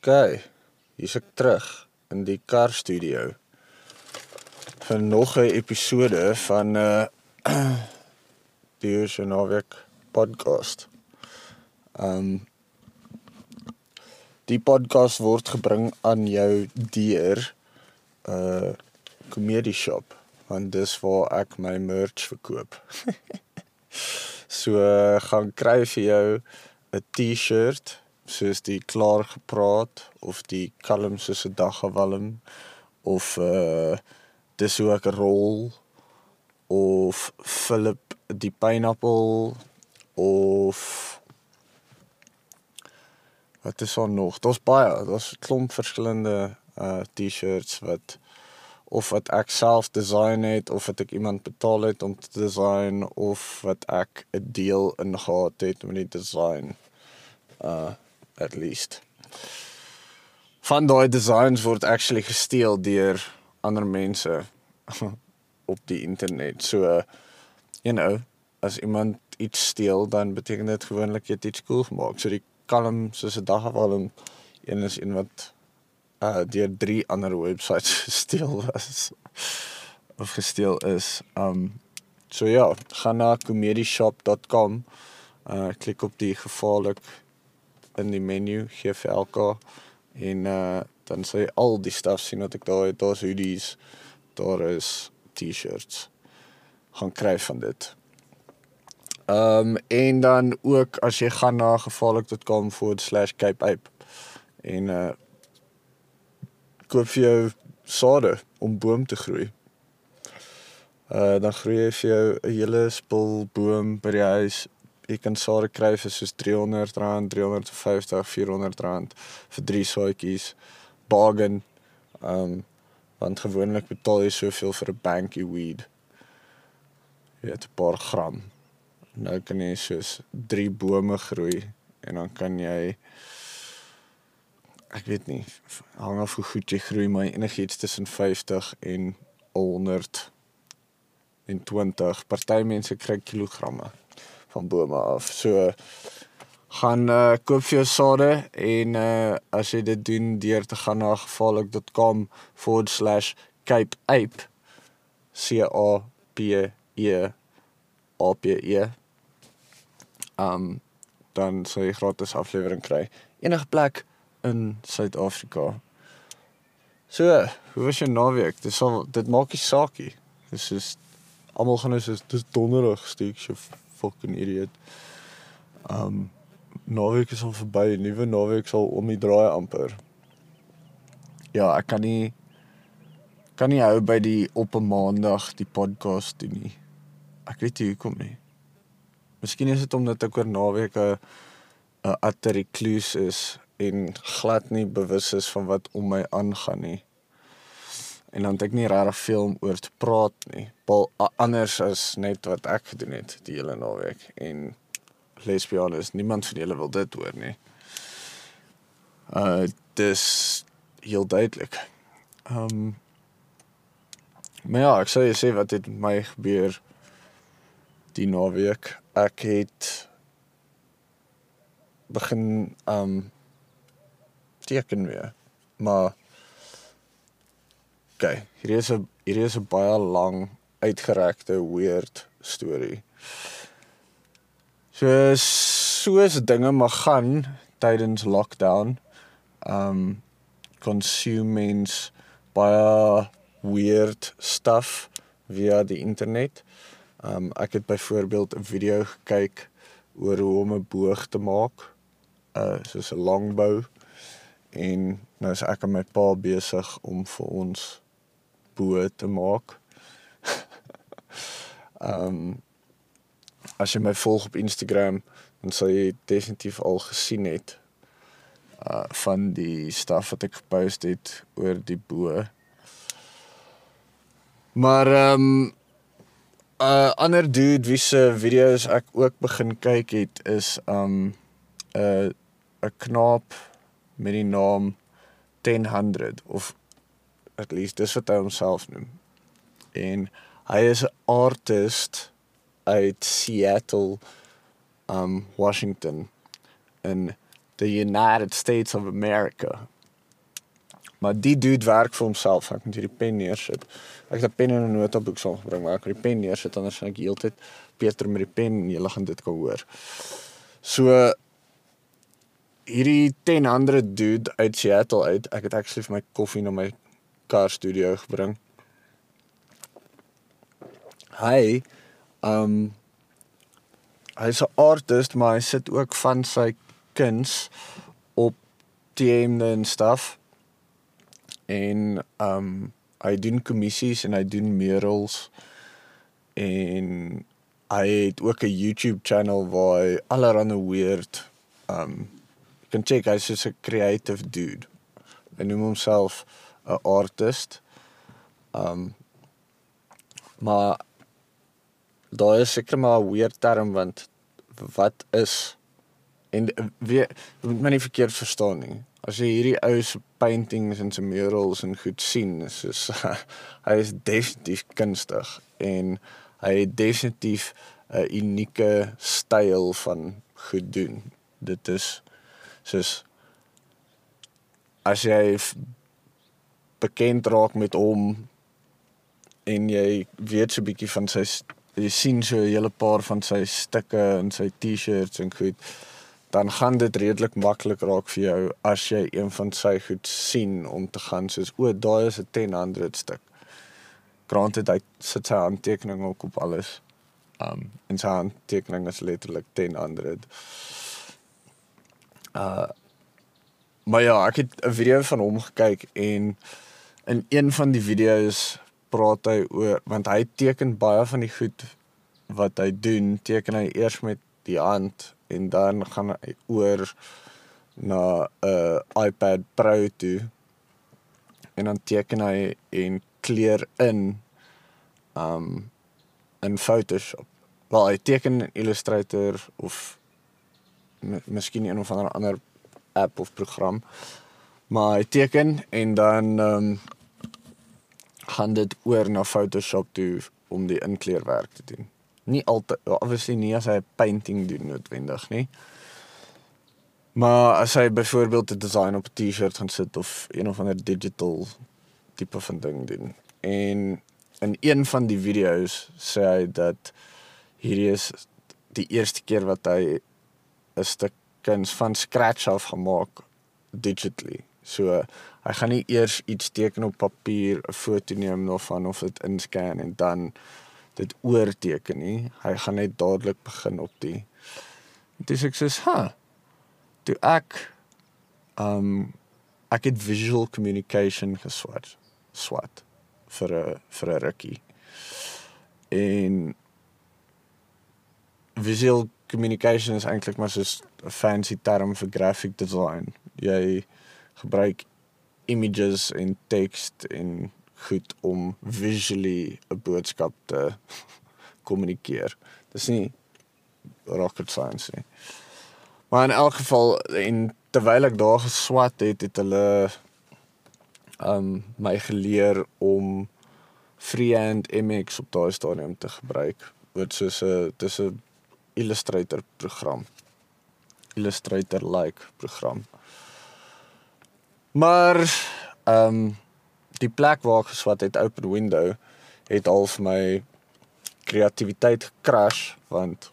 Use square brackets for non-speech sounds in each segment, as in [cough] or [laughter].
OK. Hier's ek terug in die kar studio. vir nog 'n episode van uh [clears throat] die Uurse Naweek podcast. Um die podcast word gebring aan jou deur uh, comedy shop want dis waar ek my merch verkoop. [laughs] so uh, gaan kry vir jou 'n T-shirt soos die klaar gepraat of die kalm soos 'n daggewalm of uh dis hoe ek rol of Philip die pineappel of wat is daar nog? Daar's baie, daar's 'n klomp verskillende uh T-shirts wat of wat ek self design het of wat ek iemand betaal het om te design of wat ek 'n deel in gehad het met die design uh at least. Van daai designs word actually gesteel deur ander mense [laughs] op die internet. So you know, as iemand iets steel, dan beteken dit gewoonlik jy het iets cool gemaak. So die kalm soos 'n dagwalm een is een wat uh deur drie ander websites [laughs] gesteel was of gesteel is. Um so ja, gaan na comedyshop.com. Uh klik op die gevaarlik in die menu GVLK en uh dan jy al die stuff sien wat ek daar het. Daar's hoodies, daar is T-shirts. Gaan kry van dit. Ehm um, en dan ook as jy gaan na gevaarlik.com/cape ape en uh koop vir jou sade om boom te groei. Uh dan groei jy vir jou 'n hele spul boom by die huis. Jy kan sade kry vir soos R300, R350, R400 vir drie saadjies. Bargain. Um want gewoonlik betaal jy soveel vir 'n bankie weed. Jy het 'n paar gram. Nou kan jy soos drie bome groei en dan kan jy ek weet nie hang af hoe goed jy groei maar enigiets tussen 50 en 100 en 20 party mense kry kilogramme van bome af. So gaan uh, koop vir jou sade en uh, as jy dit doen deur te gaan na gevaarlik.com/cape ape c a p e a p e um dan sal jy gratis aflewering kry enige plek in Suid-Afrika. So, hoe was jou naweek? Dis al dit maak nie saakie. Dis is almal gaan nou soos dis donderdag steek so fucking idiot. Um naweek is al verby, nuwe naweek sal om die draai amper. Ja, ek kan nie kan nie hou by die op 'n maandag die podcast doen nie. Ek weet nie hoekom nie. Miskien is dit omdat ek oor naweek 'n 'n utter recluse is en glad nie bewus is van wat om my aangaan nie. En dan het ek nie regtig veel oor te praat nie. Bal anders as net wat ek gedoen het die hele naweek en lesbian is niemand van julle wil dit hoor nie. Uh dis heel duidelik. Ehm um, Maar ja, ek sê jy sê wat het my gebeur die naweek. Ek het begin ehm um, teken weer. Maar OK, hier is 'n hier is 'n baie lang uitgerekte weird storie. So soos dinge mag gaan tydens lockdown, um consume mens baie weird stuff via die internet. Um ek het byvoorbeeld 'n video gekyk oor hoe om 'n boog te maak. Uh soos 'n longbow en nou is ek en my pa besig om vir ons bo te maak. um [laughs] as jy my volg op Instagram, dan sal jy definitief al gesien het uh van die staf wat ek gepost het oor die bo. Maar ehm um, 'n uh, ander dude wie se video's ek ook begin kyk het is um 'n uh, 'n knaap met die naam 1000 of at least dis wat hy homself noem. En hy is 'n artist uit Seattle um Washington en the United States of America. Maar die dude werk vir homself. Ek moet hierdie pen neersit. Ek het 'n pen en 'n notaboek saamgebring, maar ek het die pen neersit anders gaan ek heeltyd Pieter met die pen en julle gaan dit kan hoor. So hierdie 1000 dude uit Seattle uit. Ek het actually vir my koffie na my kar studio gebring. Hy um hy's 'n artist, maar hy sit ook van sy kuns op TM en stuff. En um hy doen kommissies en hy doen murals en hy het ook 'n YouTube channel waar hy allerlei weird um kan check hy's 'n creative dude. Hy noem homself 'n artist. Um maar daar is seker maar 'n weird term want wat is en wie moet my nie verkeerd verstaan nie. As jy hierdie ou se paintings en se murals en goed sien, soos [laughs] hy is definitief kunstig en hy het definitief 'n unieke styl van goed doen. Dit is soos as jy bekend raak met hom en jy weet so 'n bietjie van sy jy sien so 'n hele paar van sy stukke en sy T-shirts en goed dan gaan dit redelik maklik raak vir jou as jy een van sy goed sien om te gaan soos o daai is 'n 1000 stuk. Granted hy sit sy handtekening ook op alles. Um en sy handtekening is letterlik 1000. Uh maar ja, ek het 'n video van hom gekyk en in een van die video's praat hy oor want hy teken baie van die goed wat hy doen, teken hy eers met die hand en dan gaan hy oor na 'n uh, iPad Pro toe en dan teken hy en kleur in um in Photoshop. Wel, hy teken in Illustrator of miskien een of ander ander app of program. Maar hy teken en dan um gaan dit oor na Photoshop toe om die inkleurwerk te doen. Nie altyd obviously nie as hy 'n painting doen noodwendig nie. Maar as hy byvoorbeeld 'n design op 'n T-shirt gaan sit of een of ander digital tipe van ding doen. En in een van die video's sê hy dat hierdie is die eerste keer wat hy 'n stuk kuns van scratch af gemaak digitally. So hy gaan nie eers iets teken op papier, 'n foto neem daarvan of dit inscan en dan dit oorteken nie. Hy gaan net dadelik begin op die Dis ek sê, "Ha. Toe ek um ek het visual communication geswat. Swat vir 'n vir 'n rukkie. En visual communication is eintlik maar so 'n fancy term vir graphic design. Jy gebruik images en text en goed om visually 'n boodskap te [laughs] kommunikeer. Dis nie rocket science nie. Maar in elk geval en terwyl ek daar geswat het, het hulle um my geleer om freehand MX op daai stadium te gebruik. Dit soos 'n dis 'n Illustrator program. Illustrator like program. Maar ehm um, die plek waar ek geswat het open window het al vir my kreatiwiteit gekrash want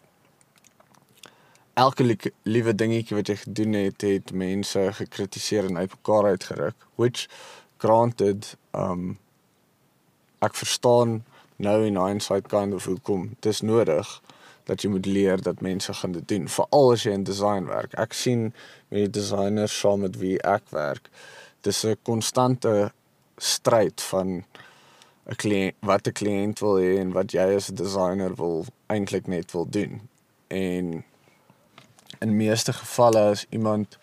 elke li liewe dingetjie wat jy gedoen het het mense gekritiseer en uitmekaar uitgeruk which granted um ek verstaan nou in hindsight kind of hoekom dis nodig dat jy moet leer dat mense gaan dit doen veral as jy in design werk. Ek sien met die designers saam met wie ek werk, dis 'n konstante stryd van 'n kliënt wat 'n kliënt wil hê en wat jy as 'n designer wil eintlik net wil doen. En in meeste gevalle as iemand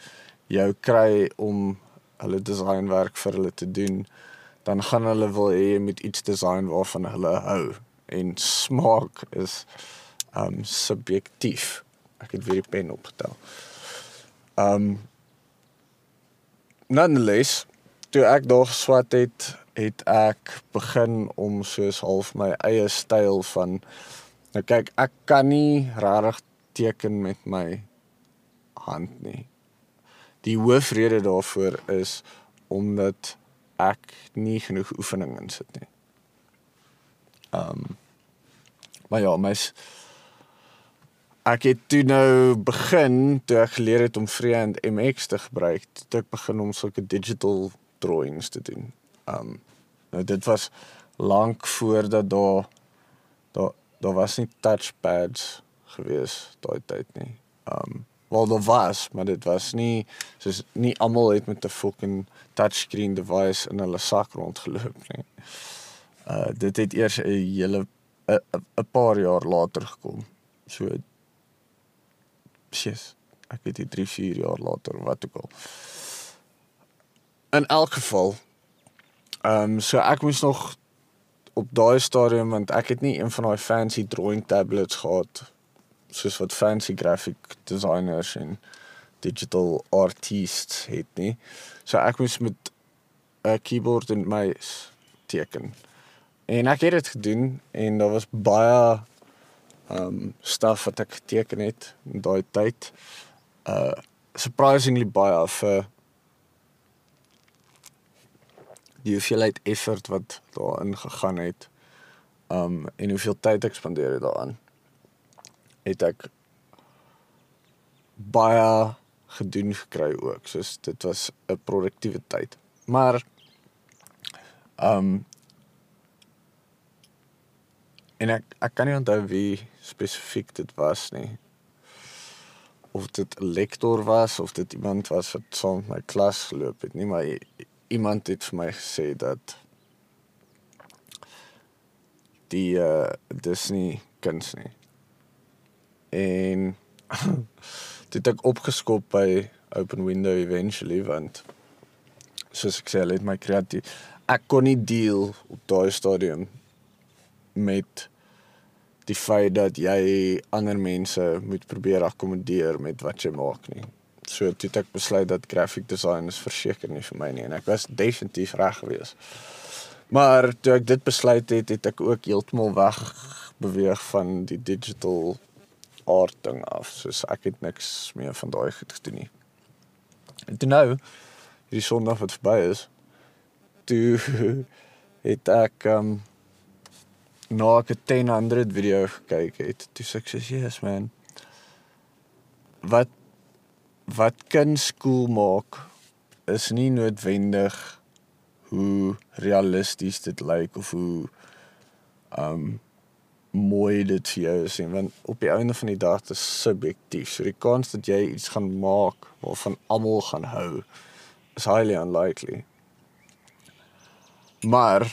jou kry om hulle designwerk vir hulle te doen, dan gaan hulle wil hê jy moet iets design waarvan hulle hou en smaak is um subjektief. Ek het weer die pen opgetel. Um nonetheless, toe ek daar geswat het, het ek begin om soos half my eie styl van nou kyk, ek kan nie regtig teken met my hand nie. die hoofrede daarvoor is omdat ek nie genoeg oefening insit nie. Ehm um, maar ja, my ek het toe nou begin toe ek geleer het om Freehand MX te gebruik, toe ek begin om sulke digital drawings te doen. Um, nou dit was lank voordat daar daar daar was nie touchpads gewees daai tyd nie. Um, wel daar was, maar dit was nie soos nie almal het met 'n fucking touchscreen device in hulle sak rondgeloop nie. Uh dit het eers 'n hele 'n paar jaar later gekom. So Yes. Ek weet dit 3, 4 jaar later wat ook al. In elk geval ehm um, so ek moes nog op daai stadium want ek het nie een van daai fancy drawing tablets gehad soos wat fancy graphic designers en digital artists het nie. So ek moes met 'n keyboard en muis teken. En ek het dit gedoen en daar was baie um stuff wat ek geteken het in daai tyd. Uh surprisingly baie vir die hoeveelheid effort wat daarin gegaan het. Um en hoeveel tyd ek spandeer het daaraan het ek baie gedoen gekry ook. Soos dit was 'n produktiewe tyd. Maar um en ek ek kan nie onthou wie spesifiek dit was nie. Of dit 'n lektor was of dit iemand was wat saam met my klas geloop het nie, maar iemand het vir my gesê dat die uh Disney kuns nie en [clears throat] dit ek opgeskop by open window eventually want soos ek sê het my kreatief ek kon nie deel op daai stadium met die feit dat jy ander mense moet probeer akkommodeer met wat jy maak nie. So toe ek besluit dat graphic design is verseker nie vir my nie en ek was definitief reg geweest. Maar toe ek dit besluit het, het ek ook heeltemal weg beweeg van die digital art ding af. Soos ek het niks meer van daai goed gedoen nie. En toe nou, hierdie Sondag wat verby is, toe [laughs] het ek um na ek 'n 1000 video gekyk het, toe sê ek sê, "Yes man. Wat wat kan skool maak is nie noodwendig hoe realisties dit lyk of hoe um mooi dit vir jou is en want op die einde van die dag is subjektief. So die kans dat jy iets gaan maak waarvan almal gaan hou is highly unlikely. Maar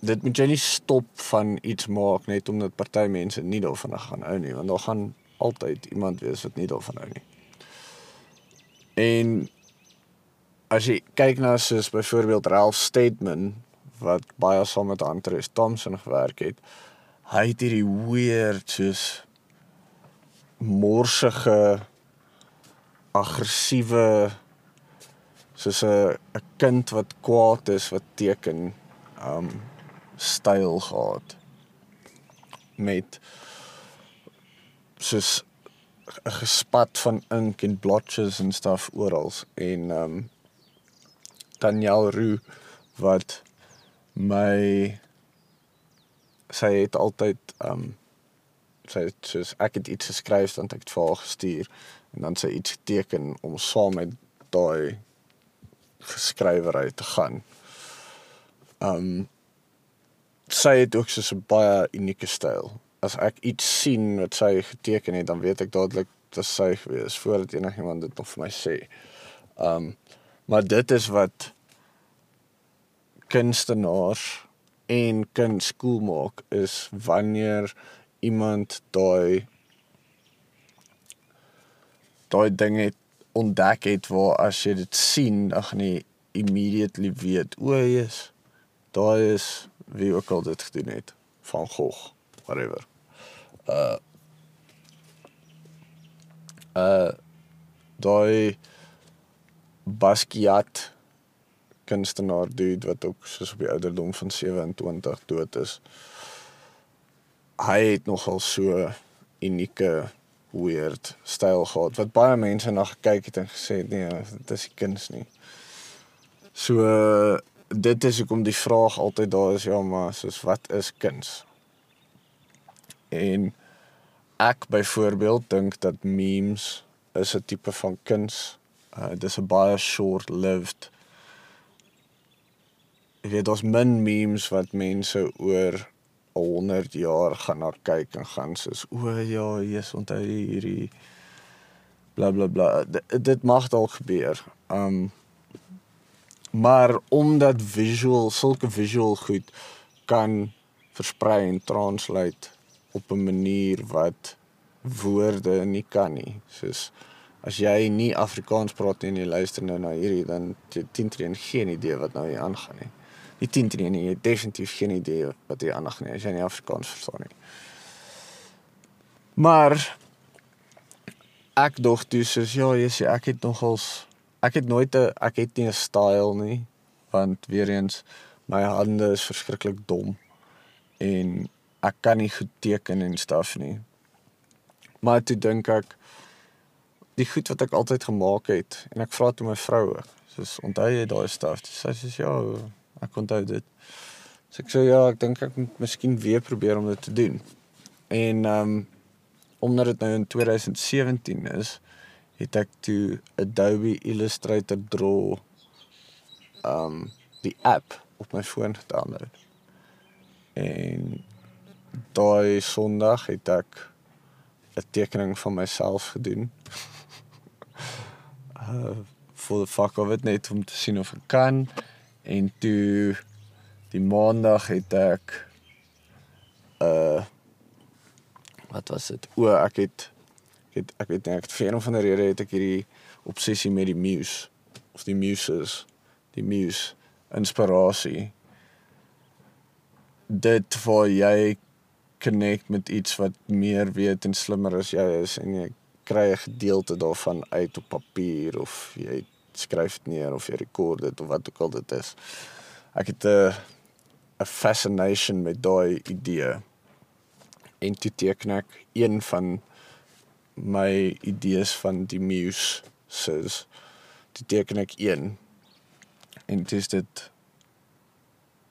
dit moet jy nie stop van iets maak net omdat party mense nie daarvan gaan hou nie, want daar gaan altyd iemand wees wat nie daarvan hou nie. En as jy kyk na soos byvoorbeeld Ralph Steadman wat baie saam met Andre Thompson gewerk het. Hy het hierdie weird soos morsige aggressiewe soos 'n 'n kind wat kwaad is wat teken um styl gehad met soos 'n gespat van ink en blotches en stuff oral en um Daniel Roo wat my sy het altyd um sy het soos ek het iets geskryf dan ek het vir haar gestuur en dan sy iets geteken om saam met daai geskrywery te gaan. Um sy het ook so 'n baie unieke styl. As ek iets sien wat sy geteken het, dan weet ek dadelik dit is sy gewees voordat enigiemand dit nog vir my sê. Um maar dit is wat kunstenaars en kan skool maak is wanneer iemand daai daai ding het ontdek het waar as jy dit sien dan gaan jy immediately weet o yes daai is wie ook al dit gedoen het van Gogh whatever uh uh daai Basquiat kunstenaar dude wat ook soos op die ouderdom van 27 dood is. Hy het nogal so unieke weird styl gehad wat baie mense na gekyk het en gesê nee, dit is nie kuns nie. So uh, dit is hoekom die vraag altyd daar is ja, maar soos wat is kuns? En ek byvoorbeeld dink dat memes is 'n tipe van kuns. Uh dis 'n baie short-lived Ek weet daar's min memes wat mense oor 100 jaar gaan na kyk en gaan soos o ja, Jesus onthou hierdie bla bla bla. D dit mag dalk gebeur. Um maar omdat visual sulke visual goed kan versprei en translate op 'n manier wat woorde nie kan nie. Soos as jy nie Afrikaans praat en jy luister nou na hierdie dan jy tintrein geen idee wat nou hier aangaan nie. Die tintrein nie, jy definitief geen idee wat hier aangaan nie as jy nie Afrikaans verstaan nie. Maar ek dog toe soos ja, jy sê ek het nogals ek het nooit 'n ek het nie 'n style nie want weer eens my hande is verskriklik dom en ek kan nie goed teken en staf nie. Maar toe dink ek die goed wat ek altyd gemaak het en ek vra toe my vrou ook, soos onthou jy daai staf? Sy sê ja, ek onthou dit. So ek sê ja, ek dink ek moet miskien weer probeer om dit te doen. En ehm um, omdat dit nou in 2017 is, het ek toe Adobe Illustrator Draw um die app op my foon gedownload. En daai Sondag het ek 'n tekening van myself gedoen. [laughs] uh for the fuck of it net om te sien of ek kan en toe die maandag het ek uh wat was dit? O, ek het ek het ek weet nie ek het vir een van die redes het ek hierdie obsessie met die muse of die muses, die muse inspirasie. Dit waar jy connect met iets wat meer weet en slimmer as jy is en jy kry 'n gedeelte daarvan uit op papier of jy skryf dit neer of jy rekord dit of wat ook al dit is. Ek het 'n 'n fascination met daai idee. En toe teken ek een van my idees van die muse soos toe teken ek een en dit is dit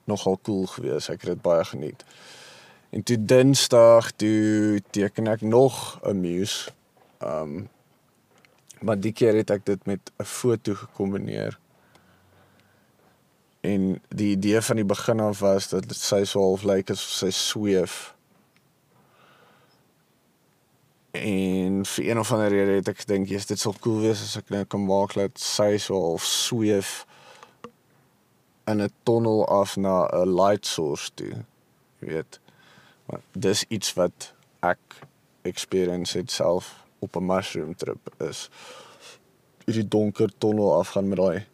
nogal cool geweest. Ek het dit baie geniet. En toe Dinsdag toe teken ek nog 'n muse. Um maar die keer het ek dit met 'n foto gekombineer. En die idee van die begin af was dat sy so half lyk like, asof sy sweef. En vir een of ander rede het ek gedink, "Jesus, dit sal cool wees as ek nou kan maak dat sy so half sweef in 'n tonnel af na 'n light source toe." Jy weet. Maar dis iets wat ek experience het self op 'n mushroom trip is hierdie donker tonnel afgaan met daai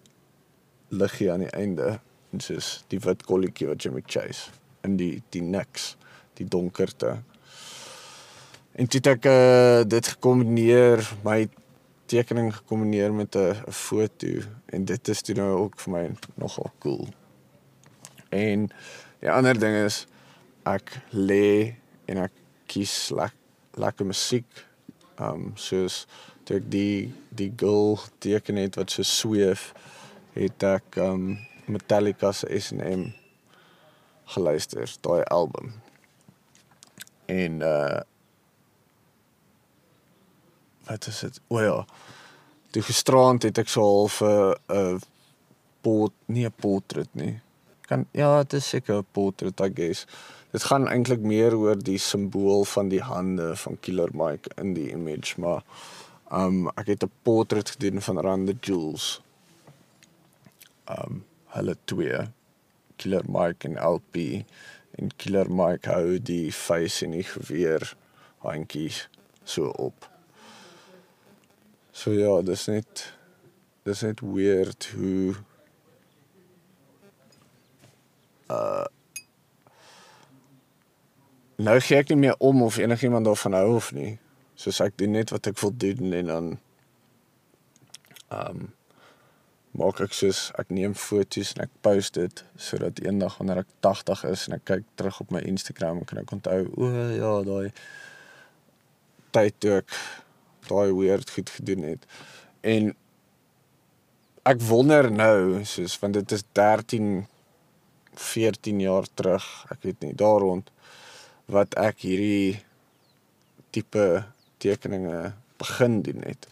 liggie aan die einde en soos die wit kolletjie wat jy moet chase in die die niks, die donkerte. En dit ek uh, dit gekombineer my tekening gekombineer met 'n foto en dit is toe nou ook vir my nogal cool. En die ander ding is ek lê en ek kies lek, lekker musiek. Um soos ek die die girl teken het wat so sweef het ek um Metallica se S&M geluister, daai album. En uh wat is dit? O ja. Toe gisterand het ek so half 'n 'n pot, nie 'n portret nie. Kan ja, dit is seker 'n portret, I guess. Dit gaan eintlik meer oor die simbool van die hande van Killer Mike in die image, maar um ek het 'n portret gedoen van Rand the Jewels. Um hulle twee Killer Mike en LP en Killer Mike hou die face en die geweer handjies so op. So ja, dis net dis net weird hoe uh nou gee ek nie meer om of enigiemand daarvan hou of nie. Soos ek doen net wat ek wil doen en dan um maak ek soos ek neem foto's en ek post dit sodat eendag wanneer ek 80 is en ek kyk terug op my Instagram kan ek onthou o ja daai tyd toe ek daai weird goed gedoen het. En ek wonder nou, soos want dit is 13 14 jaar terug, ek weet nie, daar rond wat ek hierdie tipe tekeninge begin doen het.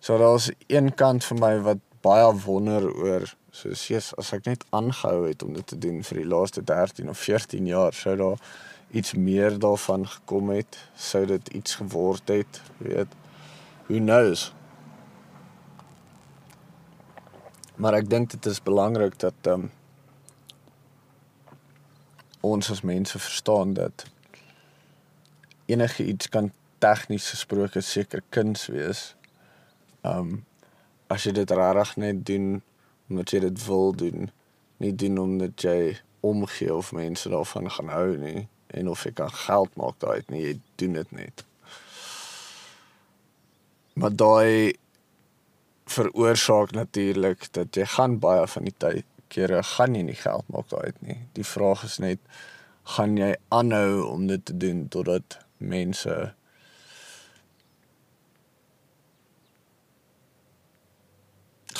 So daar's een kant vir my wat baie wonder oor soos Jesus, as ek net aangehou het om dit te doen vir die laaste 13 of 14 jaar, sou daar iets meer daarvan gekom het, sou dit iets geword het, weet. Who knows? Maar ek dink dit is belangrik dat ehm um, ons as mense verstaan dat enige iets kan tegnies gesproke seker kuns wees. Um as jy dit regtig net doen omdat jy dit wil doen, nie doen omdat jy omgee of mense daarvan gaan hou nie en of jy kan geld maak daaruit nie, jy doen dit net. Maar daai veroorsaak natuurlik dat jy gaan baie van die tyd kere gaan jy nie geld maak daaruit nie. Die vraag is net gaan jy aanhou om dit te doen totdat mense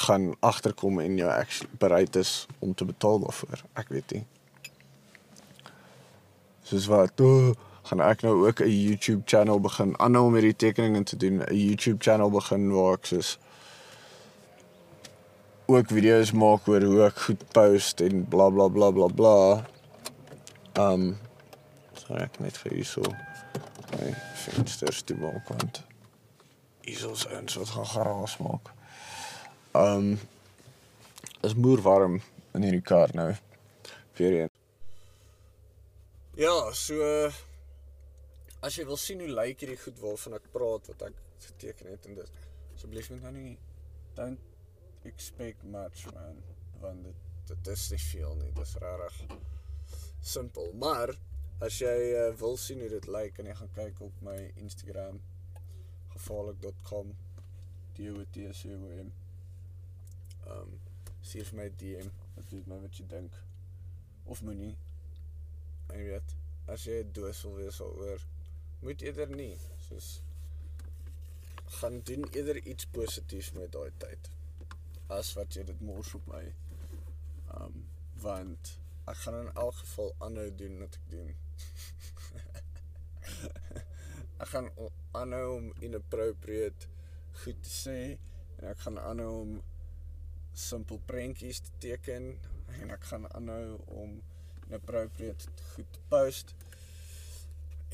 gaan agterkom en jy actually bereid is om te betaal daarvoor. Ek weet nie. Soos wat oh, gaan ek nou ook 'n YouTube channel begin aanhou om hierdie tekeninge te doen, 'n YouTube channel begin waar ek soos ook video's maak oor hoe ek goed post en bla bla bla bla. Um so ek net vir u so my vensters toe maak want hierso's eens wat gaan geraas maak. Um is moer warm in hierdie kar nou. Weer een. Ja, so as jy wil sien hoe lyk hierdie goed waarvan ek praat wat ek geteken het en dit asseblief net nou nie don't expect much man want dit dit is nie veel nie dis regtig simpel. Maar as jy uh, wil sien hoe dit lyk kan jy gaan kyk op my Instagram gevaarlik.com DOTSOM um stuur vir my DM wat jy my wat jy dink of moenie. En weet as jy doos wil wees oor moet eerder nie soos gaan doen eerder iets positiefs met daai tyd as wat jy dit mors op my. Um want ek gaan in elk geval aanhou doen wat ek doen. [laughs] ek gaan aanhou om inappropriate goed te sê en ek gaan aanhou om simpel prentjies te teken en ek gaan aanhou om inappropriate goed te post.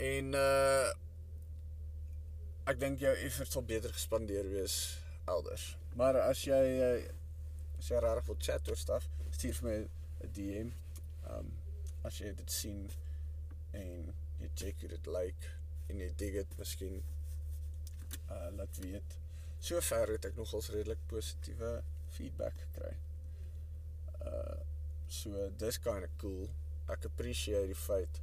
En uh ek dink jou effort sal beter gespandeer wees elders. Maar as jy eh, as jy regtig wil chat oor stuff, stuur vir my 'n DM. Um as jy dit sien en jy check dit like en jy dig dit miskien uh laat weet. Sover het ek nogals redelik positiewe feedback gekry. Uh so dis kind of cool. Ek appreciate die feit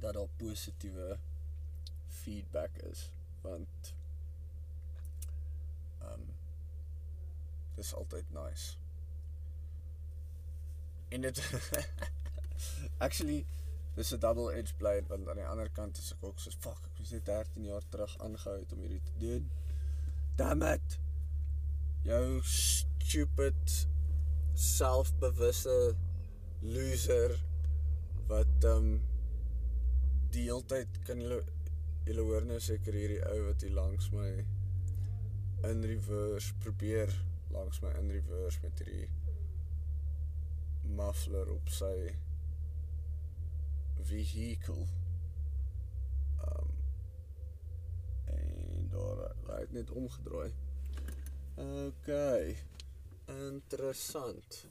dat daar positiewe feedback is want ehm um, dis altyd nice. En dit [laughs] actually dis 'n double edge blade want aan die ander kant is ek ook so fuck ek was net 13 jaar terug aangehou het om hierdie te doen. Damn it. Jou stupid selfbewuste loser wat ehm um, die hele tyd kan jy Julle hoor nou seker hierdie ou wat hier langs my in reverse probeer langs my in reverse met hierdie muffler op sy vehicle. Um en daar het net omgedraai. OK. Interessant.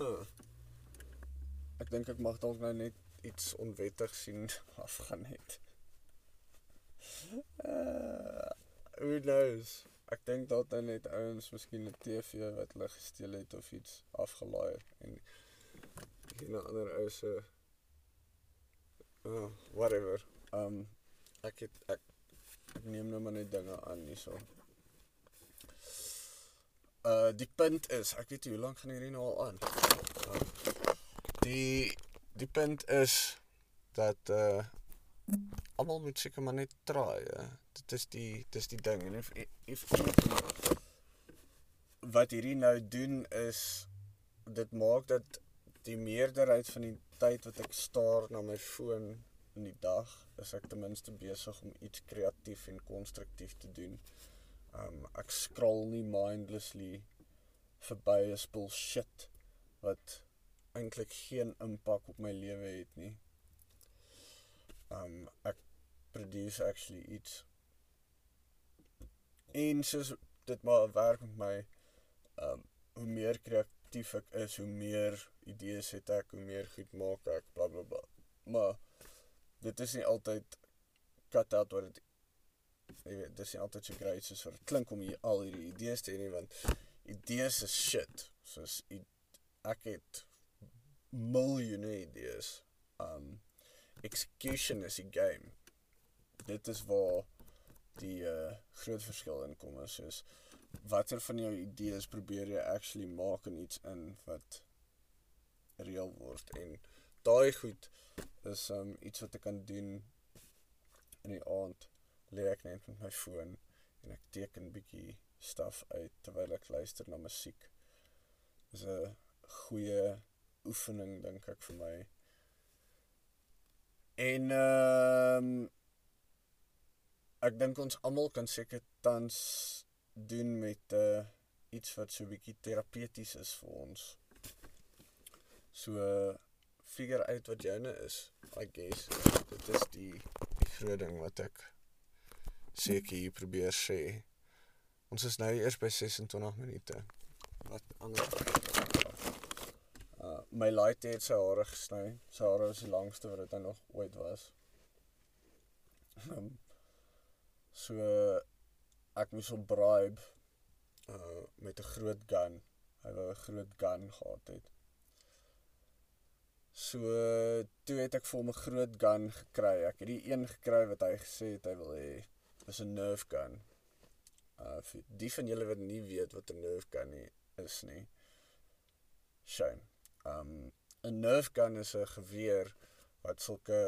Huh. Ek dink ek mag dalk nou net iets onwettig sien [laughs] afgaan het. Uh, who knows? Ek dink dat dan net ouens miskien 'n TV wat hulle gesteel het of iets afgelaai het en geen ander ou se uh whatever. Um ek het ek, ek neem nou maar net dinge aan hierso. Uh die punt is, ek weet nie hoe lank gaan hierdie nou al aan. Uh, die die punt is dat uh almal moet seker maar net try. Ja. Dit is die dis die ding en if, if wat hierdie nou doen is dit maak dat die meerderheid van die tyd wat ek staar na my foon in die dag, is ek ten minste besig om iets kreatief en konstruktief te doen. Um ek scroll nie mindlessly verby 'n spul shit wat eintlik geen impak op my lewe het nie. Um ek produce actually iets. En soos dit maar werk met my um hoe meer kreatief ek is, hoe meer idees het ek, hoe meer goed maak ek, bla bla bla. Maar dit is nie altyd cut out wat dit jy weet, dis nie altyd so great soos wat klink om hier al hierdie idees te hê nie want idees is shit. Soos ek het miljoene idees. Um execution is die game. Dit is waar die uh groot verskil in kom is soos watter van jou idees probeer jy actually maak in iets in wat reël word en daai goed is um iets wat ek kan doen in die aand lê ek net met my foon en ek teken bietjie stuff uit terwyl ek luister na musiek. Dis 'n goeie oefening dink ek vir my. En ehm um, ek dink ons almal kan seker tans doen met uh iets wat so 'n bietjie terapeuties is vir ons. So figure uit wat joune is, I guess. Dit is die die groot ding wat ek seker hier probeer sê. Ons is nou eers by 26 minute. Wat anders? My light het sy hare gesny. Sy hare was die langste wat dit nog ooit was. Um, so ek moes hom bribe uh met 'n groot gun. Hy wou 'n groot gun gehad het. So toe het ek vir hom 'n groot gun gekry. Ek het die een gekry wat hy gesê het hy wil hê. Dis 'n nerf gun. Uh vir die van julle wat nie weet wat 'n nerf gun nie, is nie. Shame. Um 'n nerf gun is 'n geweer wat sulke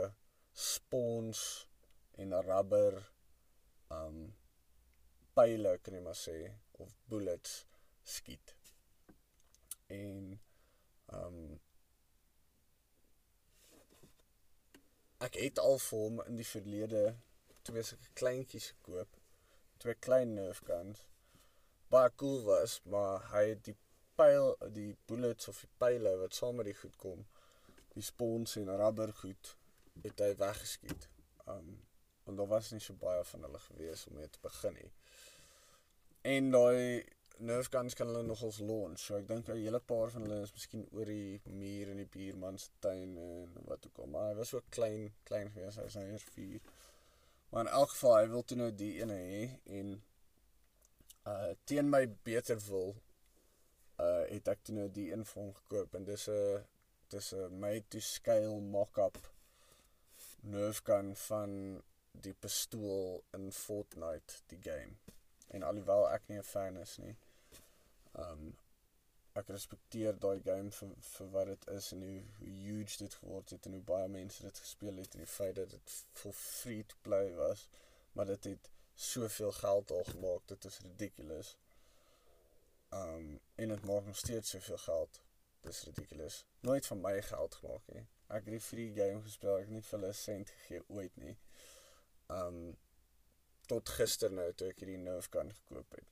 spons en rubber um pile kan jy maar sê of bullets skiet. En um ek het al vir hom in die verlede twee sulke kleintjies gekoop. Twee klein nerf guns. Baie cool was, maar hy het die pyl die bullets of die pile wat saam met die goed kom, die spons en rubber goed het hy weggeskiet. Um want daar was nie so baie van hulle gewees om mee te begin nie. En daai nerf guns kan hulle nogals launch. So ek dink 'n hele paar van hulle is miskien oor die muur in die buurman se tuin en wat ook al. Maar hy was so klein, klein gewees. Hy was nou eers 4. Maar in elk geval, hy wil toe nou die ene hê en uh teen my beter wil uh het ek toe nou die een vir hom gekoop en dis 'n dis 'n made to scale mock-up nerf gun van die pistool in Fortnite die game en alhoewel ek nie 'n fan is nie. Um ek respekteer daai game vir vir wat dit is en hoe, hoe huge dit geword het en hoe baie mense dit gespeel het en die feit dat dit for free to play was, maar dit het soveel geld al gemaak, dit is ridiculous. Um en dit maak nog steeds soveel geld. Dis ridiculous. Nooit van my geld gemaak nie. Ek het die free game gespeel, ek het nie vir hulle 'n sent gegee ooit nie. Um tot gister nou toe ek hierdie Nerf gun gekoop het.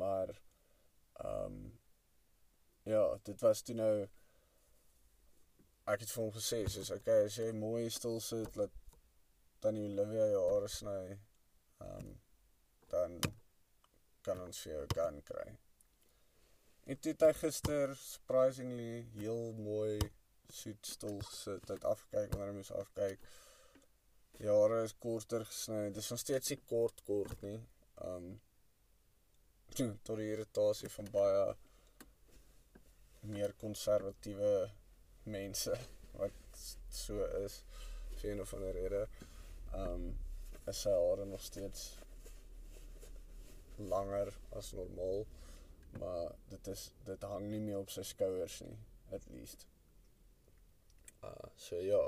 Maar ehm um, ja, dit was toe nou ek het vir hom gesê soos okay, as jy mooi stil sit laat dan jy Olivia hare sny, ehm um, dan kan ons vir jou 'n gun kry. En dit het gister surprisingly heel mooi soet stil gesit, het afkyk wanneer hy moes afkyk jare is korter gesny. Dit is nog steeds nie kort kort nie. Um [clears throat] tot die irritasie van baie meer konservatiewe mense [laughs] wat so is vir een of ander rede. Um is sy hare nog steeds langer as normaal, maar dit is dit hang nie meer op sy skouers nie, at least. Uh so ja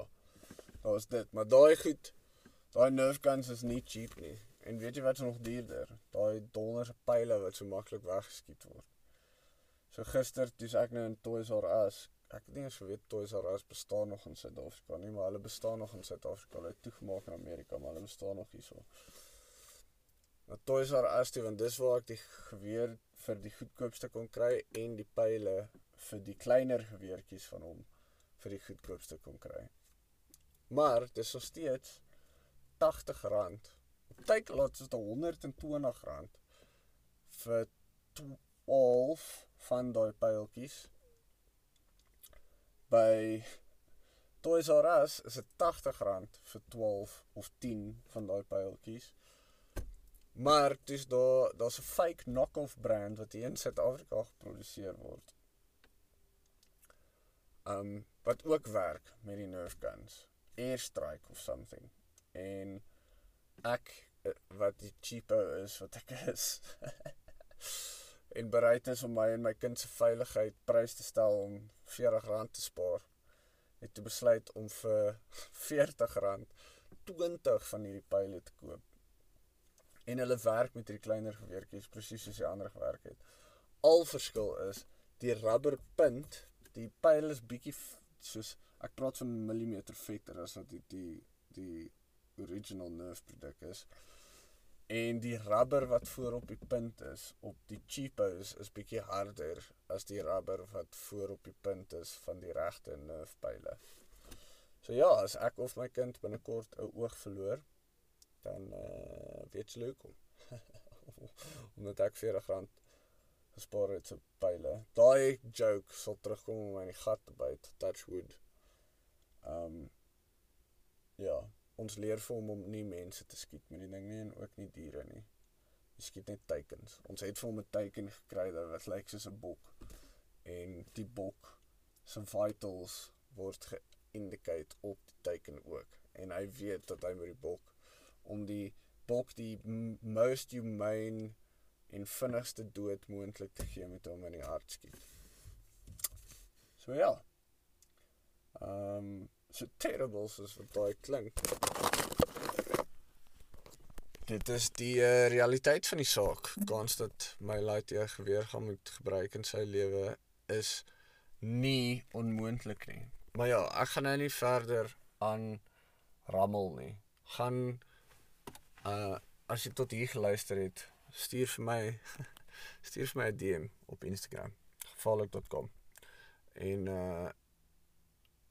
daar's dit, maar daai goed, daai nerf guns is nie cheap nie. En weet jy wat's nog duurder? Daai donderse pile wat so maklik weggeskiet word. So gister toe ek nou in Toys R Us, ek het nie eens geweet Toys R Us bestaan nog in Suid-Afrika nie, maar hulle bestaan nog in Suid-Afrika. Hulle het toegemaak in Amerika, maar hulle bestaan nog hierso. Nou Toys R Us toe want dis waar ek die geweer vir die goedkoopste kon kry en die pile vir die kleiner geweertjies van hom vir die goedkoopste kon kry. Maar dis nog steeds R80. Op Takealot is dit R120 vir 12 van daai pyltjies. By Toys R Us is dit R80 vir 12 of 10 van daai pyltjies. Maar dis daar daar's 'n fake knock-off brand wat hier in Suid-Afrika geproduseer word. Um wat ook werk met die Nerf guns. Airstrike of something. En ek eh, wat die cheapo is wat ek [laughs] is. en bereid is om my en my kind se veiligheid prys te stel om R40 te spaar. Het toe besluit om vir [laughs] R40 20 van hierdie pile te koop en hulle werk met hierdie kleiner geweertjies presies soos die ander gewerk het. Al verskil is die rubberpunt, die pyl is bietjie soos ek praat van millimeter vetter as wat die die die original nerf produk is. En die rubber wat voor op die punt is op die cheapos is bietjie harder as die rubber wat voor op die punt is van die regte nerf pyle. So ja, as ek of my kind binnekort 'n oog verloor, dan uh, weet jy hoekom. [laughs] Omdat ek R40 gespaar het op pile. Daai joke sal terugkom om my in die gat te byt, touch wood. Um ja, ons leer vir hom om nie mense te skiet met die ding nie en ook nie diere nie. Jy skiet net teikens. Ons het vir hom 'n teiken gekry wat lyk soos 'n bok. En die bok se vitals word geïndikeer op die teiken ook. En hy weet dat hy met die bok om die bok die most humane en vinnigste dood moontlik te gee met hom in die hart skiet. So ja. Ehm um, so terrible soos wat daai klink. Dit is die uh, realiteit van die saak. Kans dat my lightyear geweer gaan moet gebruik in sy lewe is nie onmoontlik nie. Maar ja, ek gaan nou nie verder aan rammel nie. Gaan Uh as jy tot hier geluister het, stuur vir my [laughs] stuur vir my 'n DM op Instagram gevaarlik.com. En uh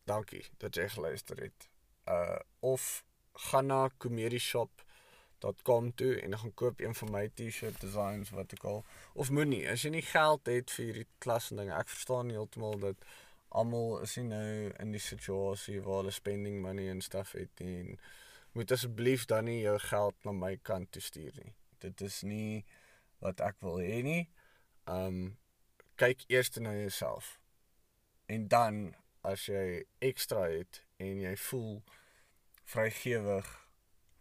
dankie dat jy geluister het. Uh of gaan na comedieshop.com toe en gaan koop een van my T-shirt designs wat ek al of moenie as jy nie geld het vir hierdie klas en dinge. Ek verstaan heeltemal dat almal is nie nou in die situasie waar hulle spending money en stuff het nie. En, moet asseblief dan nie jou geld na my kant toe stuur nie. Dit is nie wat ek wil hê nie. Um kyk eers na jouself. En dan as jy ekstra het en jy voel vrygewig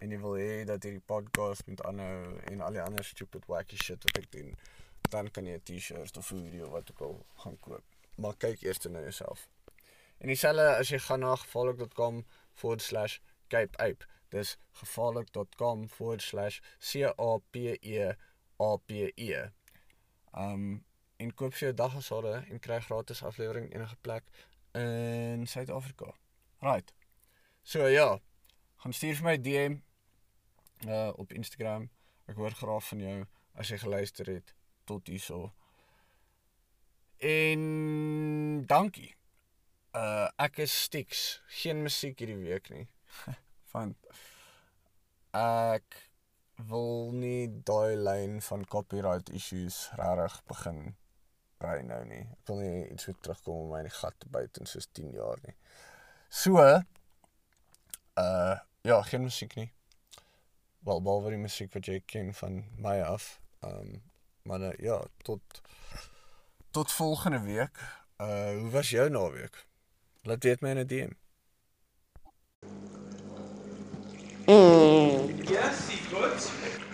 en jy wil hê dat hierdie podcast moet aanhou en al die ander stupid wacky shit wat ek doen, dan kan jy 'n T-shirt of 'n video wat ook al gaan koop. Maar kyk eers na jouself. En dieselfde as jy gaan na gevaarlik.com/cape ape Dis gevaarlik.com/cape. Um en koop vir jou daggesade en kry gratis aflewering enige plek in Suid-Afrika. Right. So ja, gaan stuur vir my DM uh op Instagram. Ek hoor graag van jou as jy geluister het tot hierso. En dankie. Uh ek is Stix. Geen musiek hierdie week nie. [laughs] van ek wil nie daai lyn van copyright issues regtig begin ry nou nie. Ek wil nie iets weer terugkom om my in die gat te byt in soos 10 jaar nie. So uh ja, geen musiek nie. Wel, behalwe die musiek wat jy ken van my af. Um maar uh, ja, tot tot volgende week. Uh hoe was jou naweek? Laat weet my in 'n DM. Mm. Yes, he could.